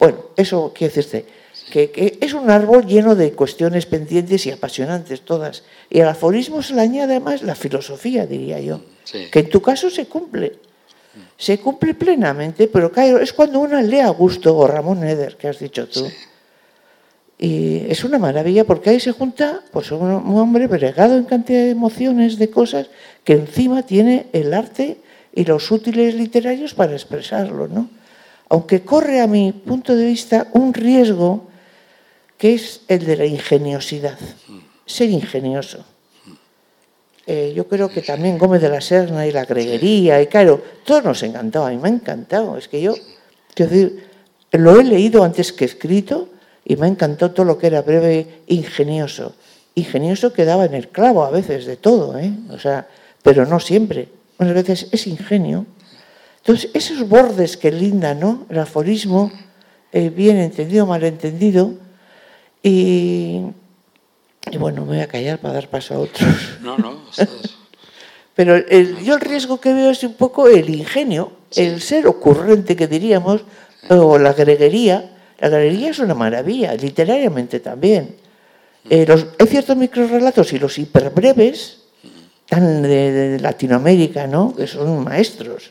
[SPEAKER 4] Bueno, eso quiere decirte que, que, es un árbol lleno de cuestiones pendientes y apasionantes todas. Y al aforismo se le añade además la filosofía, diría yo, que en tu caso se cumple se cumple plenamente, pero claro, es cuando uno lee a gusto, o Ramón Eder, que has dicho tú. Y es una maravilla porque ahí se junta pues, un, hombre bregado en cantidad de emociones, de cosas, que encima tiene el arte y los útiles literarios para expresarlo. ¿no? Aunque corre, a mi punto de vista, un riesgo que es el de la ingeniosidad, ser ingenioso. Eh, yo creo que también Gómez de la Serna y la Greguería, y claro, todo nos encantó, a mí me ha encantado. Es que yo, quiero decir, lo he leído antes que escrito y me ha encantado todo lo que era breve, ingenioso. Ingenioso quedaba en el clavo a veces de todo, ¿eh? o sea, pero no siempre. Unas veces es ingenio. Entonces, esos bordes que lindan, ¿no? El aforismo, eh, bien entendido, mal entendido, Y, y bueno, me voy a callar para dar paso a otros.
[SPEAKER 3] No, no. estás-
[SPEAKER 4] Pero el- yo el riesgo que veo es un poco el ingenio, el ser ocurrente que diríamos, o la greguería. La greguería es una maravilla, literariamente también. Eh, los, hay ciertos microrelatos y los hiperbreves, tan de, de Latinoamérica, ¿no? que son maestros.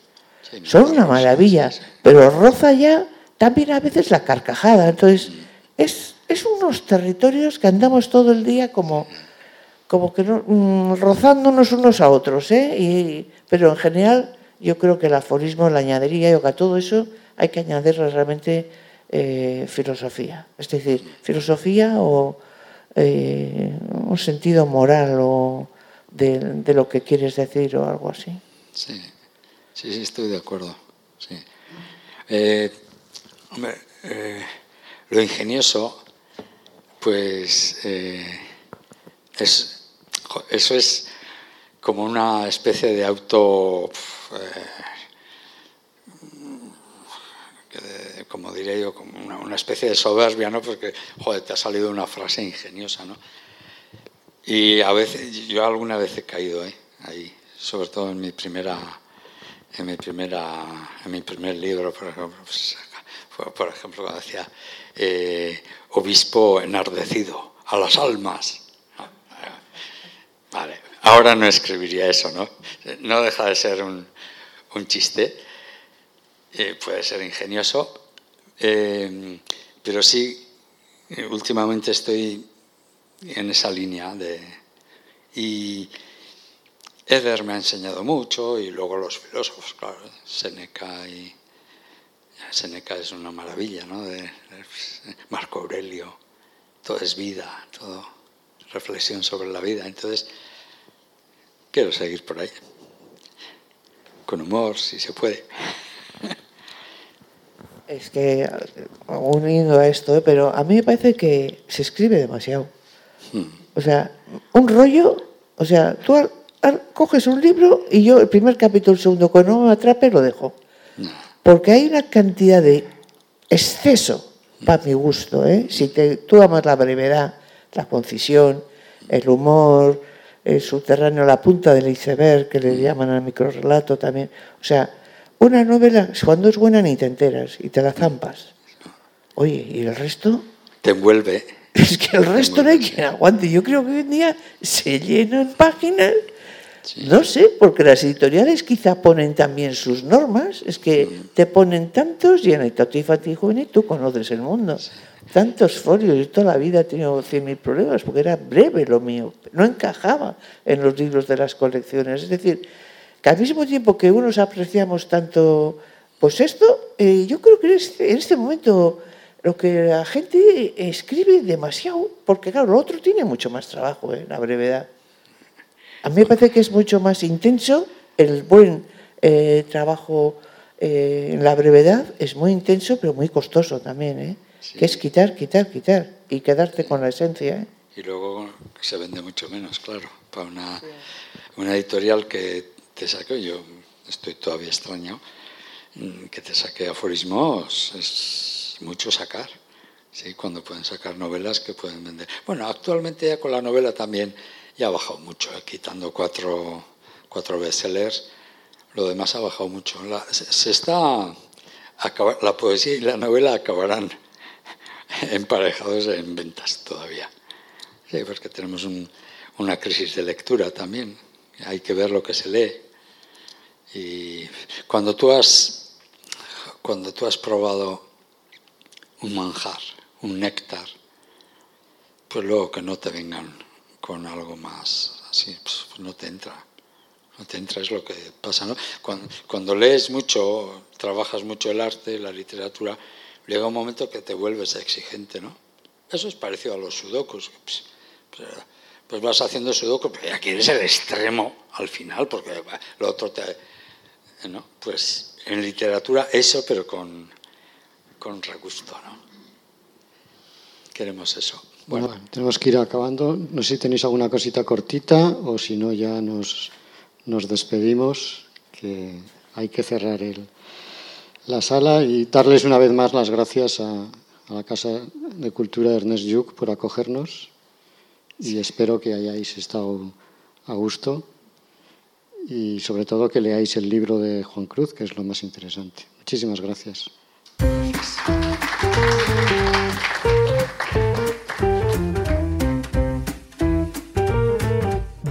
[SPEAKER 3] Sí,
[SPEAKER 4] Son una maravilla, pero roza ya también a veces la carcajada. Entonces, es, es unos territorios que andamos todo el día como, como que no- mm, rozándonos unos a otros. ¿eh? Y- pero en general, yo creo que el aforismo, la añadiría, yo que a todo eso hay que añadirle realmente eh, filosofía. Es decir, filosofía o eh, un sentido moral o de, lo que quieres decir o algo así.
[SPEAKER 3] Sí, sí, sí, estoy de acuerdo. Sí. Eh, lo ingenioso, pues eh, es, eso es como una especie de auto, eh, como diré yo, como una, especie de soberbia, ¿no? Porque, joder, te ha salido una frase ingeniosa, ¿no? Y a veces, yo alguna vez he caído ¿eh? ahí, sobre todo en mi primera, en mi primera, en mi primer libro, por ejemplo, pues, por ejemplo, cuando decía eh, obispo enardecido a las almas. Vale, ahora no escribiría eso, ¿no? No deja de ser un, un chiste, eh, puede ser ingenioso, eh, pero sí, últimamente estoy en esa línea de y Eder me ha enseñado mucho y luego los filósofos, claro, Seneca y Seneca es una maravilla, ¿no? De, de Marco Aurelio, todo es vida, todo reflexión sobre la vida. Entonces quiero seguir por ahí, con humor, si se puede.
[SPEAKER 4] Es que, uniendo a esto, ¿eh? pero a mí me parece que se escribe demasiado. O sea, un rollo, o sea, tú al- al- coges un libro y yo el primer capítulo, el segundo, cuando no me atrape, lo dejo. Porque hay una cantidad de exceso, para mi gusto, ¿eh? Si te, tú amas la brevedad, la concisión, el humor, el subterráneo, la punta del iceberg, que le llaman al microrelato también. O sea, una novela, cuando es buena ni te enteras y te la zampas. Oye, ¿y el resto?
[SPEAKER 3] Te envuelve.
[SPEAKER 4] Es que el resto no hay quien aguante. Yo creo que hoy en día se llenan páginas. No sé, porque las editoriales quizá ponen también sus normas. Es que te ponen tantos y en el y Juvenil tú conoces el mundo. Tantos folios. Yo toda la vida he tenido 100.000 problemas porque era breve lo mío. No encajaba en los libros de las colecciones. Es decir, que al mismo tiempo que unos apreciamos tanto, pues esto, eh, yo creo que en este, en este momento lo que la gente escribe demasiado, porque claro, lo otro tiene mucho más trabajo, ¿eh? la brevedad. A mí me parece que es mucho más intenso el buen eh, trabajo eh, en la brevedad, es muy intenso, pero muy costoso también, ¿eh? que es quitar, quitar, quitar y quedarte con la esencia. ¿eh?
[SPEAKER 3] Y luego se vende mucho menos, claro, para una, una editorial que te saque, yo estoy todavía extraño, mm, que te saque aforismos, es mucho sacar, ¿sí? cuando pueden sacar novelas que pueden vender. Bueno, actualmente ya con la novela también ya ha bajado mucho, ¿eh? quitando cuatro, cuatro bestsellers, lo demás ha bajado mucho. La, se, está, la poesía y la novela acabarán emparejados en ventas todavía. Sí, porque tenemos un- una crisis de lectura también. Hay que ver lo que se lee. Y cuando tú has, cuando tú has probado un manjar, un néctar, pues luego que no te vengan con algo más así, pues no te entra. No te entra, es lo que pasa, ¿no? Cuando, cuando lees mucho, trabajas mucho el arte, la literatura, llega un momento que te vuelves exigente, ¿no? Eso es parecido a los sudokus. Pues, pues, pues vas haciendo sudoku, pero ya quieres el extremo al final, porque lo otro te... ¿no? Pues en literatura eso, pero con, con regusto, ¿no? Queremos eso.
[SPEAKER 2] Bueno, tenemos que ir acabando. No sé si tenéis alguna cosita cortita o si no ya nos, nos despedimos, que hay que cerrar el, la sala y darles una vez más las gracias a, a la Casa de Cultura de Ernest Lluch por acogernos y espero que hayáis estado a gusto y sobre todo que leáis el libro de Juan Cruz, que es lo más interesante. Muchísimas gracias.